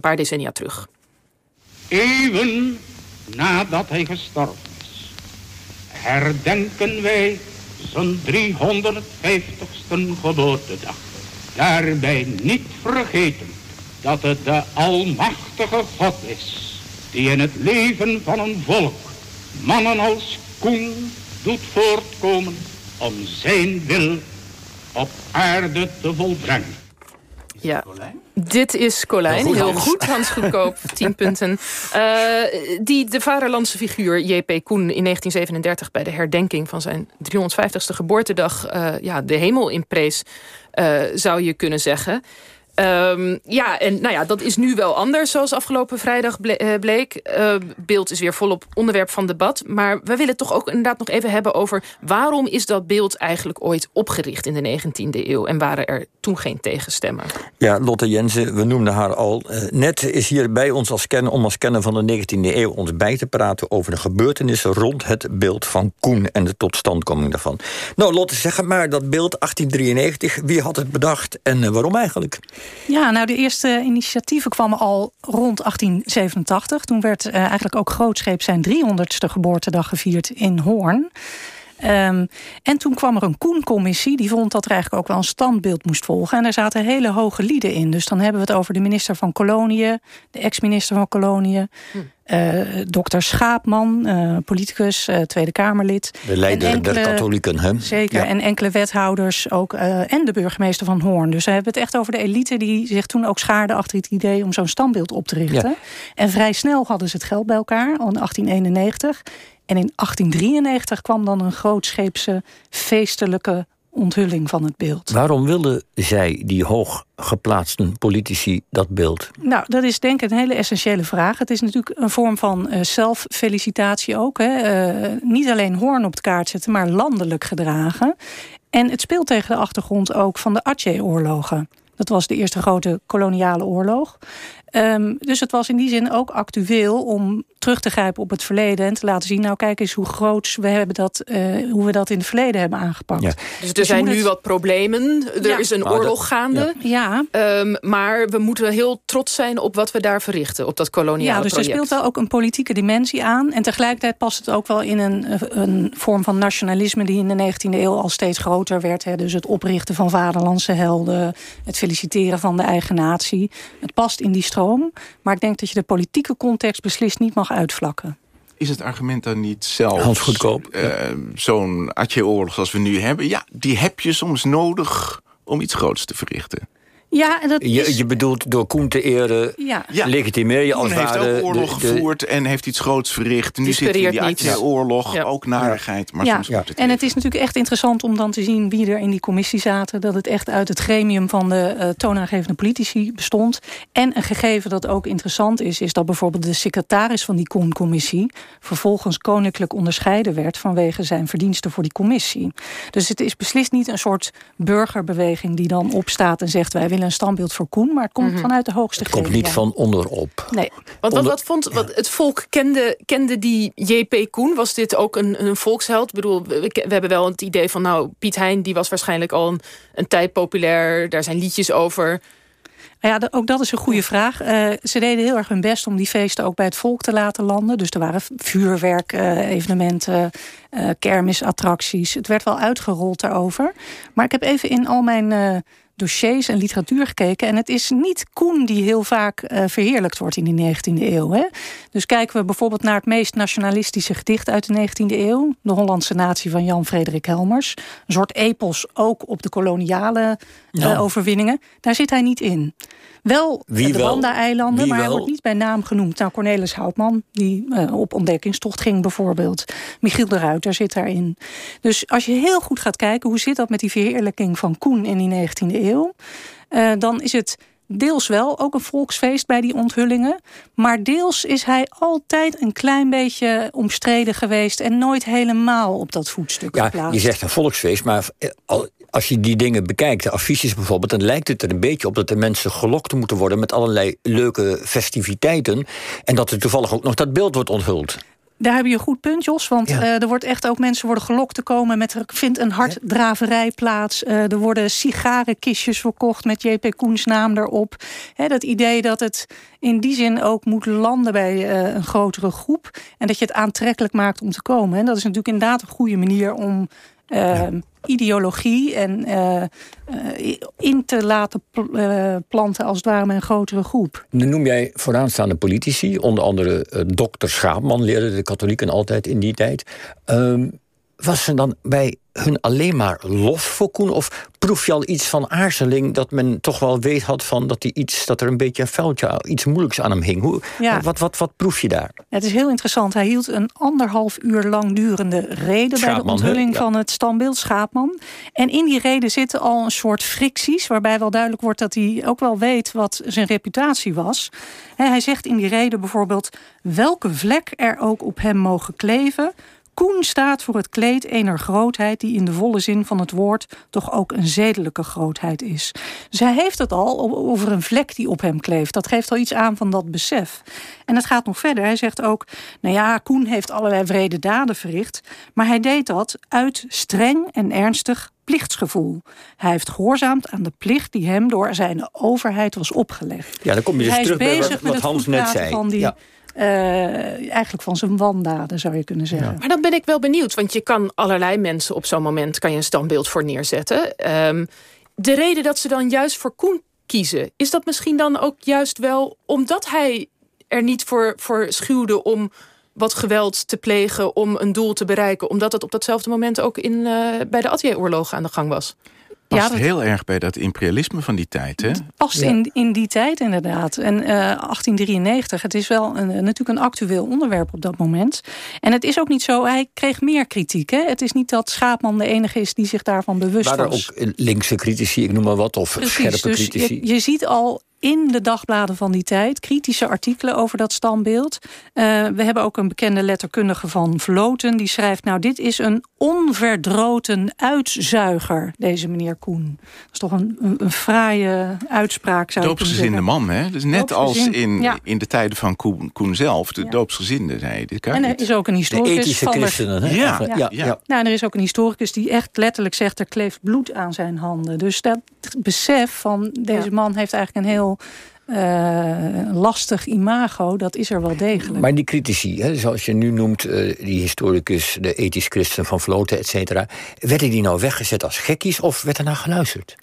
paar decennia terug. Even nadat hij gestorven is, herdenken wij zijn 350ste geboortedag. Daarbij niet vergeten dat het de Almachtige God is, die in het leven van een volk mannen als Koen doet voortkomen om zijn wil op aarde te volbrengen. Ja, dit is Colijn. Heel goed, Heel Hans. goed, Hans Goedkoop. 10 punten. Eh, die de vaderlandse figuur J.P. Koen in 1937... bij de herdenking van zijn 350ste geboortedag... eh, ja, de hemel inprees, eh, zou je kunnen zeggen... Ehm, ja, en nou ja, dat is nu wel anders, zoals afgelopen vrijdag eh, bleek. Eh, beeld is weer volop onderwerp van debat. Maar we willen toch ook inderdaad nog even hebben over... waarom is dat beeld eigenlijk ooit opgericht in de 19e eeuw? En waren er toen geen tegenstemmen? Ja, Lotte Jensen, we noemden haar al. Eh, net is hier bij ons als kenner, om als kenner van de 19e eeuw ons bij te praten over de gebeurtenissen rond het beeld van Koen en de totstandkoming daarvan. Nou, Lotte, zeg maar, dat beeld 1893, wie had het bedacht en eh, waarom eigenlijk? Ja, nou de eerste initiatieven kwamen al rond 1887. Toen werd eh, eigenlijk ook grootscheep zijn 300ste geboortedag gevierd in Hoorn. Ehm, en toen kwam er een Koen-commissie. Die vond dat er eigenlijk ook wel een standbeeld moest volgen. En daar zaten hele hoge lieden in. Dus dan hebben we het over de minister van Koloniën... de ex-minister van Koloniën... eh, dokter Schaapman, eh, politicus, eh, Tweede Kamerlid. De leider En der katholieken, hè? Zeker, Ja. en enkele wethouders ook. eh, en de burgemeester van Hoorn. Dus we hebben het echt over de elite die zich toen ook schaarde achter het idee om zo'n standbeeld op te richten. Ja. En vrij snel hadden ze het geld bij elkaar, al in 1891. En in 1893 kwam dan een grootscheepse feestelijke onthulling van het beeld. Waarom wilden zij, die hooggeplaatste politici, dat beeld? Nou, dat is denk ik een hele essentiële vraag. Het is natuurlijk een vorm van eh, zelffelicitatie ook. Hè. Eh, niet alleen Hoorn op de kaart zetten, maar landelijk gedragen. En het speelt tegen de achtergrond ook van de Aceh-oorlogen. Dat was de eerste grote koloniale oorlog. Ehm, dus het was in die zin ook actueel om terug te grijpen op het verleden en te laten zien, nou kijk eens hoe groot we hebben dat, eh, hoe we dat in het verleden hebben aangepakt. Ja. Dus er je zijn nu het- wat problemen. Er Ja. is een dat- oorlog gaande. Ja, Ehm, maar we moeten heel trots zijn op wat we daar verrichten. Op dat koloniale Ja, dus er project. speelt wel ook een politieke dimensie aan. En tegelijkertijd past het ook wel in een, een vorm van nationalisme... die in de 19e eeuw al steeds groter werd. Hè. Dus het oprichten van vaderlandse helden... het feliciteren van de eigen natie. Het past in die Maar ik denk dat je de politieke context beslist niet mag uitvlakken. Is het argument dan niet. Hans Goedkoop, eh, Zo'n Atje-oorlog zoals we nu hebben... ja, die heb je soms nodig om iets groots te verrichten. Ja, en dat Je, is... je bedoelt door Koen te eren, ja. Ja. legitimeer je als Koen heeft ware... ook oorlog de- de- gevoerd en heeft iets groots verricht. Nu Die zit hij in die niet. Atje-oorlog, Ja. ook narigheid. Maar Ja, soms het en het is natuurlijk echt interessant om dan te zien wie er in die commissie zaten. Dat het echt uit het gremium van de eh, toonaangevende politici bestond. En een gegeven dat ook interessant is, is dat bijvoorbeeld de secretaris van die Koen-commissie vervolgens koninklijk onderscheiden werd vanwege zijn verdiensten voor die commissie. Dus het is beslist niet een soort burgerbeweging die dan opstaat en zegt wij willen een standbeeld voor Koen, maar het komt vanuit de hoogste Het komt niet van onderop. Nee. Want wat, Onder- wat vond wat, het volk kende, kende die J.P. Koen? Was dit ook een, een volksheld? Ik bedoel, we, we hebben wel het idee van... nou, Piet Hein die was waarschijnlijk al een, een tijd populair. Daar zijn liedjes over. Ja, ook dat is een goede vraag. Eh, ze deden heel erg hun best om die feesten ook bij het volk te laten landen. Dus er waren vuurwerk, eh, evenementen, eh, kermisattracties. Het werd wel uitgerold daarover. Maar ik heb even in al mijn eh, dossiers en literatuur gekeken. En het is niet Koen die heel vaak eh, verheerlijkt wordt in die 19e eeuw. Hè? Dus kijken we bijvoorbeeld naar het meest nationalistische gedicht uit de 19e eeuw. De Hollandse natie van Jan Frederik Helmers. Een soort epos ook op de koloniale eh, overwinningen. Daar zit hij niet in. Wel Wie de Wie maar hij wordt niet bij naam genoemd. Nou, Cornelis Houtman, die eh, op ontdekkingstocht ging bijvoorbeeld. Michiel de Ruiter zit daarin. Dus als je heel goed gaat kijken... hoe zit dat met die verheerlijking van Koen in die 19e eeuw... eh, dan is het deels wel ook een volksfeest bij die onthullingen. Maar deels is hij altijd een klein beetje omstreden geweest... en nooit helemaal op dat voetstuk Ja, geplaatst. je zegt een volksfeest, maar eh, al- als je die dingen bekijkt, de affiches bijvoorbeeld, dan lijkt het er een beetje op dat de mensen gelokt moeten worden met allerlei leuke festiviteiten. En dat er toevallig ook nog dat beeld wordt onthuld. Daar heb je een goed punt, Jos. Want er wordt echt ook mensen worden gelokt te komen met er vindt een harddraverij plaats. er worden sigarenkistjes verkocht met JP Koens naam erop. dat idee dat het in die zin ook moet landen bij een grotere groep. En dat je het aantrekkelijk maakt om te komen. En dat is natuurlijk inderdaad een goede manier om Ehm, ideologie en uh, in te laten uh, planten als het ware met een grotere groep. Nu noem jij vooraanstaande politici, onder andere dokter Schaapman leerde de katholieken altijd in die tijd. Ehm, was er dan bij hun alleen maar lof voor Koen? Of proef je al iets van aarzeling dat men toch wel weet had van dat, hij iets, dat er een beetje een vuiltje, iets moeilijks aan hem hing? Hoe, ja. wat, wat, wat proef je daar? het is heel interessant. Hij hield een anderhalf uur lang durende reden bij de onthulling van het standbeeld Schaapman. En in die reden zitten al een soort fricties, waarbij wel duidelijk wordt dat hij ook wel weet wat zijn reputatie was. Hij zegt in die reden bijvoorbeeld welke vlek er ook op hem mogen kleven Koen staat voor het kleed ener grootheid die in de volle zin van het woord toch ook een zedelijke grootheid is. Hij heeft het al over een vlek die op hem kleeft. Dat geeft al iets aan van dat besef. En het gaat nog verder. Hij zegt ook, nou ja, Koen heeft allerlei vrede daden verricht, maar hij deed dat uit streng en ernstig plichtsgevoel. Hij heeft gehoorzaamd aan de plicht die hem door zijn overheid was opgelegd. Ja, dan kom je dus hij terug bij wat, wat Hans net zei. Van die, ja. Uh, eigenlijk van zijn wandaden, zou je kunnen zeggen. Maar dan ben ik wel benieuwd, want je kan allerlei mensen op zo'n moment kan je een standbeeld voor neerzetten. Um, de reden dat ze dan juist voor Koen kiezen, is dat misschien dan ook juist wel omdat hij er niet voor, voor schuwde om wat geweld te plegen om een doel te bereiken, omdat het op datzelfde moment ook in, uh, bij de Atje-oorlogen aan de gang was? Past ja, dat... heel erg bij dat imperialisme van die tijd. Hè? Past in, in die tijd inderdaad. En uh, eh, 1893, het is wel een, natuurlijk een actueel onderwerp op dat moment. En het is ook niet zo, hij kreeg meer kritiek. Hè? Het is niet dat Schaapman de enige is die zich daarvan bewust was. Waren er ook linkse critici, ik noem maar wat, of Precies, scherpe dus critici? Je, je ziet al in de dagbladen van die tijd kritische artikelen over dat standbeeld. Uh, we hebben ook een bekende letterkundige van Vloten. Die schrijft, nou dit is een onverdroten uitzuiger, deze meneer Koen. Dat is toch een, een, een fraaie uitspraak, zou Doopsgezinde man, hè? Dus net als in, in de tijden van Koen, Koen zelf, de ja. doopsgezinde. Dit kan en er is ook een historicus. De ethische christenen, hè? Ja. Ja. Ja. Nou, er is ook een historicus die echt letterlijk zegt... er kleeft bloed aan zijn handen. Dus dat besef van deze man heeft eigenlijk een heel uh, lastig imago, dat is er wel degelijk. Maar die critici, hè, zoals je nu noemt, uh, die historicus, de ethisch christen van Vloten, et cetera, werden die nou weggezet als gekkies of werd er naar geluisterd?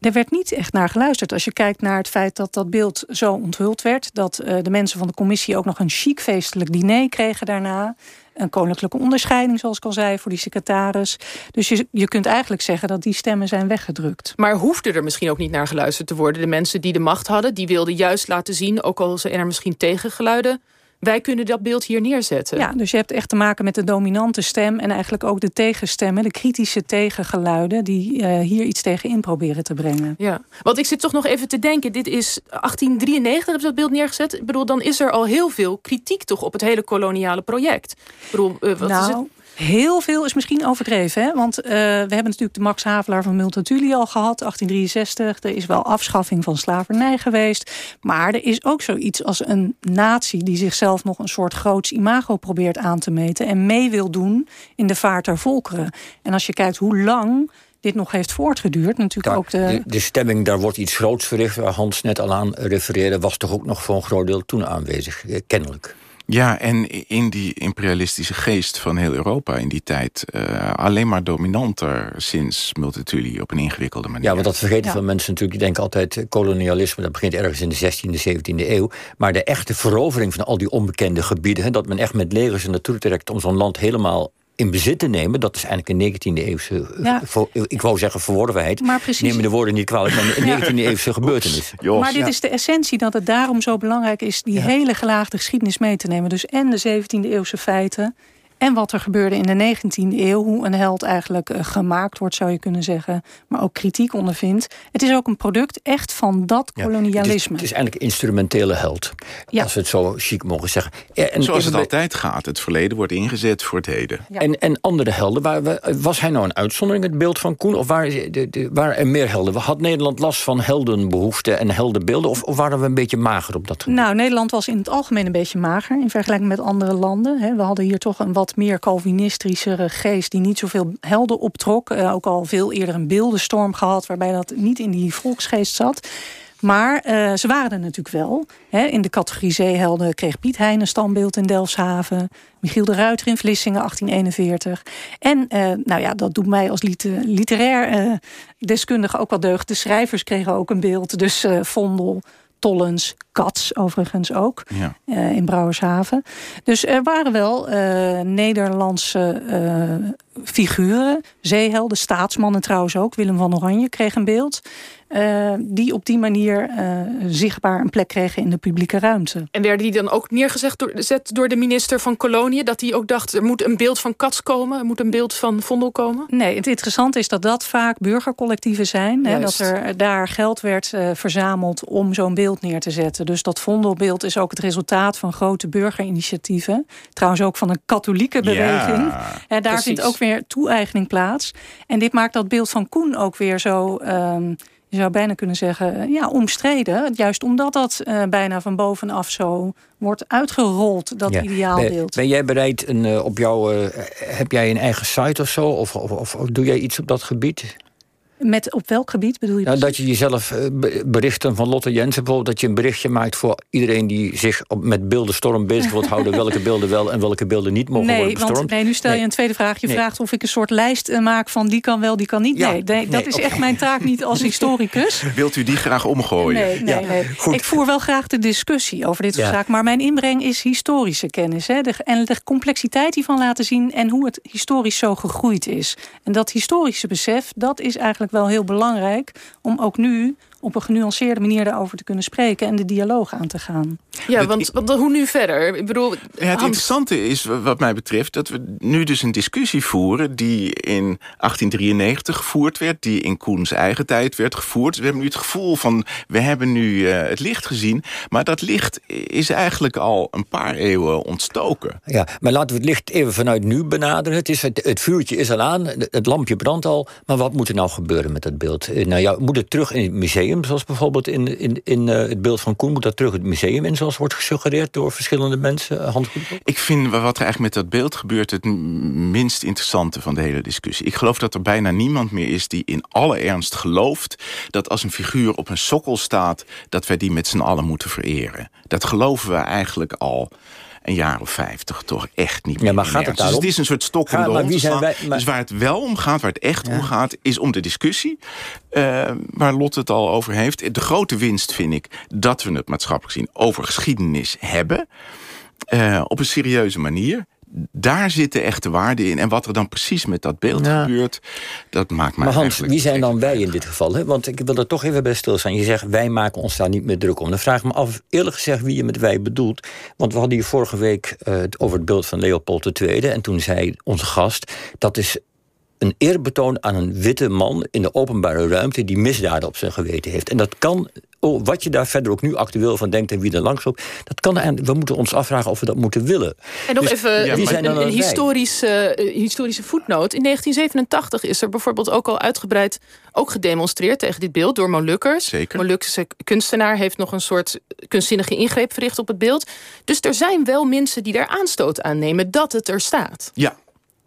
Er werd niet echt naar geluisterd. Als je kijkt naar het feit dat dat beeld zo onthuld werd... dat uh, de mensen van de commissie ook nog een chic feestelijk diner kregen daarna een koninklijke onderscheiding, zoals ik al zei, voor die secretaris. Dus je, je kunt eigenlijk zeggen dat die stemmen zijn weggedrukt. Maar hoefde er misschien ook niet naar geluisterd te worden? De mensen die de macht hadden, die wilden juist laten zien, ook al zijn er misschien tegengeluiden wij kunnen dat beeld hier neerzetten. Ja, dus je hebt echt te maken met de dominante stem... en eigenlijk ook de tegenstemmen, de kritische tegengeluiden... die uh, hier iets tegen in proberen te brengen. Ja, want ik zit toch nog even te denken... dit is 1893, heb je dat beeld neergezet? Ik bedoel, dan is er al heel veel kritiek toch op het hele koloniale project. Ik bedoel, uh, wat nou, is het? Heel veel is misschien overdreven. Hè? Want uh, we hebben natuurlijk de Max Havelaar van Multatuli al gehad. 1863. Er is wel afschaffing van slavernij geweest. Maar er is ook zoiets als een natie... die zichzelf nog een soort groots imago probeert aan te meten... en mee wil doen in de vaart der volkeren. En als je kijkt hoe lang dit nog heeft voortgeduurd. Natuurlijk ook de... de... De, stemming, daar wordt iets groots verricht... waar Hans net al aan refereerde... was toch ook nog voor een groot deel toen aanwezig, eh, kennelijk. Ja, en in die imperialistische geest van heel Europa in die tijd... Uh, alleen maar dominanter sinds Multatuli op een ingewikkelde manier. Ja, want dat vergeten ja. veel mensen natuurlijk. Die denken altijd eh, kolonialisme, dat begint ergens in de 16e, 17e eeuw. Maar de echte verovering van al die onbekende gebieden... Hè, dat men echt met legers er naartoe trekt om zo'n land helemaal in bezit te nemen, dat is eigenlijk een 19e eeuwse, ja. ik wou zeggen verworvenheid, maar precies. neem me de woorden niet kwalijk, maar een 19e eeuwse gebeurtenis. Oeps, maar dit ja. is de essentie dat het daarom zo belangrijk is die ja. hele gelaagde geschiedenis mee te nemen. Dus en de 17e eeuwse feiten En wat er gebeurde in de 19e eeuw, hoe een held eigenlijk uh, gemaakt wordt, zou je kunnen zeggen, maar ook kritiek ondervindt. Het is ook een product echt van dat kolonialisme. Het is, het is, eigenlijk een instrumentele held, ja. als we het zo chic mogen zeggen. En Zoals het altijd gaat, het verleden wordt ingezet voor het heden. En, en andere helden, waar, was hij nou een uitzondering, het beeld van Koen? Of waren, de, de, waren er meer helden? Had Nederland last van heldenbehoeften en heldenbeelden? Of, of waren we een beetje mager op dat gebied? Nou, Nederland was in het algemeen een beetje mager in vergelijking met andere landen. We hadden hier toch een wat meer Calvinistischere geest die niet zoveel helden optrok. Uh, ook al veel eerder een beeldenstorm gehad waarbij dat niet in die volksgeest zat. Maar uh, ze waren er natuurlijk wel. in de categorie zeehelden kreeg Piet Hein een standbeeld in Delfshaven. Michiel de Ruiter in Vlissingen 1841. En uh, nou ja, dat doet mij als literair deskundige ook wel deugd. De schrijvers kregen ook een beeld. Dus Vondel, Tollens, Kats overigens ook, ja. uh, in Brouwershaven. Dus er waren wel uh, Nederlandse uh, figuren, zeehelden, staatsmannen trouwens ook. Willem van Oranje kreeg een beeld. Die op die manier zichtbaar een plek kregen in de publieke ruimte. En werden die dan ook neergezet door, door de minister van Koloniën? Dat hij ook dacht, er moet een beeld van Kats komen? Er moet een beeld van Vondel komen? Nee, het interessante is dat dat vaak burgercollectieven zijn. Hè, dat er daar geld werd verzameld om zo'n beeld neer te zetten. Dus dat vondelbeeld is ook het resultaat van grote burgerinitiatieven. Trouwens ook van een katholieke beweging. en daar vindt ook weer toe-eigening plaats. En dit maakt dat beeld van Koen ook weer zo... Um, je zou bijna kunnen zeggen, ja, omstreden. Juist omdat dat uh, bijna van bovenaf zo wordt uitgerold, dat ideaalbeeld. Ben, jij bereid, een, uh, op jou, uh, heb jij een eigen site of zo? Of, of, of, doe jij iets op dat gebied? Met op welk gebied bedoel je? Nou, dat je jezelf eh, berichten van Lotte Jensen bijvoorbeeld... dat je een berichtje maakt voor iedereen die zich met beeldenstorm bezig wilt houden... welke beelden wel en welke beelden niet mogen nee, worden bestormd. Want, nee, nu stel je een tweede vraag. Je vraagt of ik een soort lijst eh, maak van die kan wel, die kan niet. nee, nee, dat is echt mijn taak niet als historicus. Wilt u die graag omgooien? Nee, nee, nee. Ik voer wel graag de discussie over dit soort zaken. Maar mijn inbreng is historische kennis. Hè, en de complexiteit die van laten zien... en hoe het historisch zo gegroeid is. En dat historische besef, dat is eigenlijk wel heel belangrijk om ook nu op een genuanceerde manier daarover te kunnen spreken en de dialoog aan te gaan. Ja, want, want hoe nu verder? Ik bedoel, ja, het interessante is, wat mij betreft, dat we nu dus een discussie voeren die in 1893 gevoerd werd, die in Koens eigen tijd werd gevoerd. We hebben nu het gevoel van, we hebben nu uh, het licht gezien, maar dat licht is eigenlijk al een paar eeuwen ontstoken. Ja, maar laten we het licht even vanuit nu benaderen. Het, is, het, het vuurtje is al aan, het lampje brandt al, maar wat moet er nou gebeuren met dat beeld? Eh, nou ja, moet het terug in het museum? Zoals bijvoorbeeld in, in, in uh, het beeld van Koen... moet dat terug het museum in, zoals wordt gesuggereerd door verschillende mensen? Uh, Ik vind wat er eigenlijk met dat beeld gebeurt... het minst interessante van de hele discussie. Ik geloof dat er bijna niemand meer is die in alle ernst gelooft... dat als een figuur op een sokkel staat... dat wij die met z'n allen moeten vereren. Dat geloven we eigenlijk al een jaar of vijftig toch echt niet meer. Ja, maar gaat het daarom? Dus het is een soort stok om de wij, maar... Dus waar het wel om gaat, waar het echt om gaat... is om de discussie, uh, waar Lot het al over heeft. De grote winst vind ik dat we het maatschappelijk zien... over geschiedenis hebben... Uh, op een serieuze manier daar zit de echte waarde in. En wat er dan precies met dat beeld gebeurt, dat maakt mij Maar Hans, wie zijn dan wij in dit geval? Hè? Want ik wil er toch even bij stilstaan. Je zegt, wij maken ons daar niet meer druk om. Dan vraag ik me af, eerlijk gezegd, wie je met wij bedoelt. Want we hadden hier vorige week uh, over het beeld van Leopold II. En toen zei onze gast, dat is een eerbetoon aan een witte man in de openbare ruimte die misdaden op zijn geweten heeft. En dat kan, wat je daar verder ook nu actueel van denkt en wie er langs loopt, dat kan en we moeten ons afvragen of we dat moeten willen. En nog dus, even zijn een, een historische, uh, historische voetnoot. In 1987 is er bijvoorbeeld ook al uitgebreid ook gedemonstreerd tegen dit beeld door Molukkers. Zeker. Molukse kunstenaar heeft nog een soort kunstzinnige ingreep verricht op het beeld. Dus er zijn wel mensen die daar aanstoot aan nemen dat het er staat. Ja,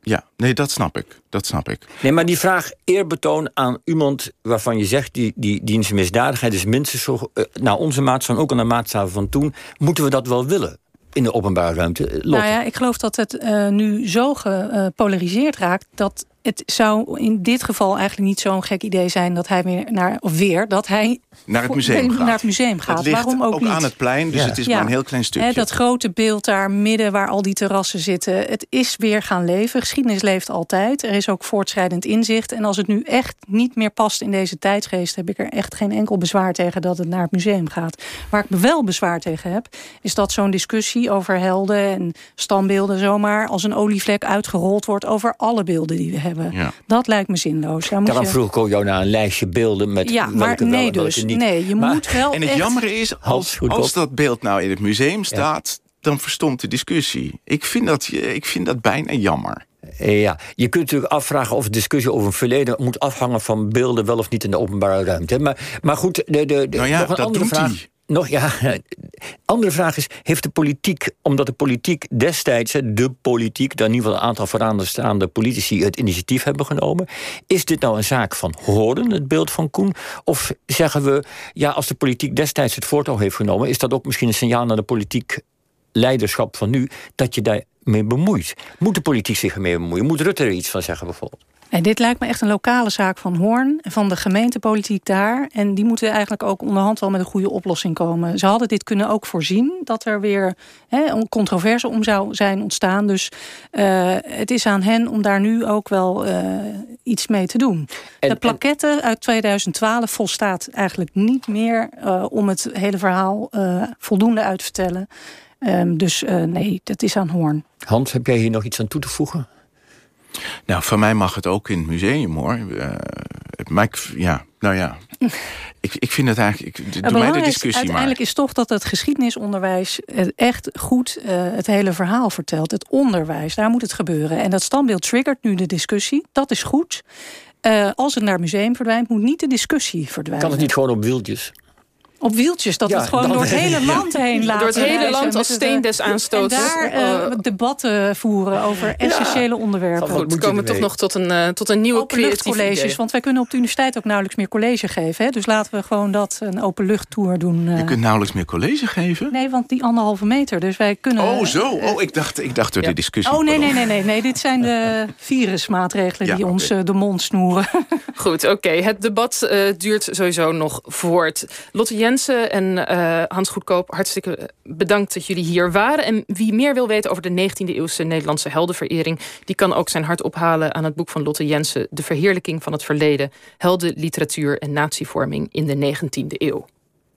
ja, nee, dat snap ik. Dat snap ik. Nee, maar die vraag eerbetoon aan iemand waarvan je zegt... die, die misdadigheid is minstens zo... Uh, naar onze maatstaven, ook aan de maatstaven van toen... moeten we dat wel willen in de openbare ruimte? Nou ja, ik geloof dat het uh, nu zo gepolariseerd raakt... dat het zou in dit geval eigenlijk niet zo'n gek idee zijn dat hij weer naar, of weer, dat hij naar het museum gaat. Naar het museum gaat. Het Waarom ook, ook aan het plein, dus het is maar een heel klein stukje. dat grote beeld daar midden waar al die terrassen zitten. Het is weer gaan leven. Geschiedenis leeft altijd. Er is ook voortschrijdend inzicht. En als het nu echt niet meer past in deze tijdsgeest... heb ik er echt geen enkel bezwaar tegen dat het naar het museum gaat. Waar ik me wel bezwaar tegen heb... is dat zo'n discussie over helden en standbeelden... zomaar als een olievlek uitgerold wordt over alle beelden die we hebben. Dat lijkt me zinloos. Daarom je... vroeg ik ook jou naar een lijstje beelden... met ja, maar nee dus. Nee, je moet wel En het echt... jammer is, als, als dat beeld nou in het museum staat... dan verstomt de discussie. Ik vind dat, ik vind dat bijna jammer. Ja, je kunt natuurlijk afvragen of de discussie over een verleden moet afhangen van beelden wel of niet in de openbare ruimte. Maar, maar goed, de, de, nou ja, nog een dat andere vraag. Hij. Nog, ja, andere vraag is, heeft de politiek, omdat de politiek destijds, de politiek, dan in ieder geval een aantal vooraanstaande politici het initiatief hebben genomen, is dit nou een zaak van horen, het beeld van Koen? Of zeggen we, ja, als de politiek destijds het voortouw heeft genomen, is dat ook misschien een signaal naar de politiek leiderschap van nu, dat je daarmee bemoeit? Moet de politiek zich ermee bemoeien? Moet Rutte er iets van zeggen bijvoorbeeld? En dit lijkt me echt een lokale zaak van Hoorn, van de gemeentepolitiek daar. En die moeten eigenlijk ook onderhand wel met een goede oplossing komen. Ze hadden dit kunnen ook voorzien, dat er weer een controverse om zou zijn ontstaan. Dus uh, het is aan hen om daar nu ook wel uh, iets mee te doen. En, de plaquette uit 2012 volstaat eigenlijk niet meer uh, om het hele verhaal voldoende uit te vertellen. Um, dus nee, dat is aan Hoorn. Hans, heb jij hier nog iets aan toe te voegen? Nou, van mij mag het ook in het museum, hoor. Uh, maar ik, ja, nou ja. ik, ik vind het eigenlijk... Ik, doe mij de discussie uiteindelijk maar. is toch dat het geschiedenisonderwijs... echt goed uh, het hele verhaal vertelt. Het onderwijs, daar moet het gebeuren. En dat standbeeld triggert nu de discussie. Dat is goed. Uh, als het naar het museum verdwijnt, moet niet de discussie verdwijnen. Kan het niet gewoon op wieltjes? Op wieltjes, dat ja, het gewoon door het hele land heen laten Door het hele land als steen des aanstoots. En daar uh, debatten voeren over essentiële ja. onderwerpen. Goed, we komen toch nog tot een, uh, tot een nieuwe colleges. Want wij kunnen op de universiteit ook nauwelijks meer college geven. Hè? Dus laten we gewoon dat een openluchttour doen. Uh. Je kunt nauwelijks meer college geven? Nee, want die anderhalve meter. Dus wij kunnen... Oh, zo. Oh, ik dacht, ik dacht door ja. de discussie. Oh, nee, nee, nee, nee, nee. Dit zijn de virusmaatregelen die ons de mond snoeren. Goed, oké. Okay. Het debat duurt sowieso nog voort. Lotte Jensen en uh, Hans Goedkoop, hartstikke bedankt dat jullie hier waren. En wie meer wil weten over de 19e eeuwse Nederlandse heldenverering... die kan ook zijn hart ophalen aan het boek van Lotte Jensen... De verheerlijking van het verleden, helden, literatuur en natievorming in de 19e eeuw.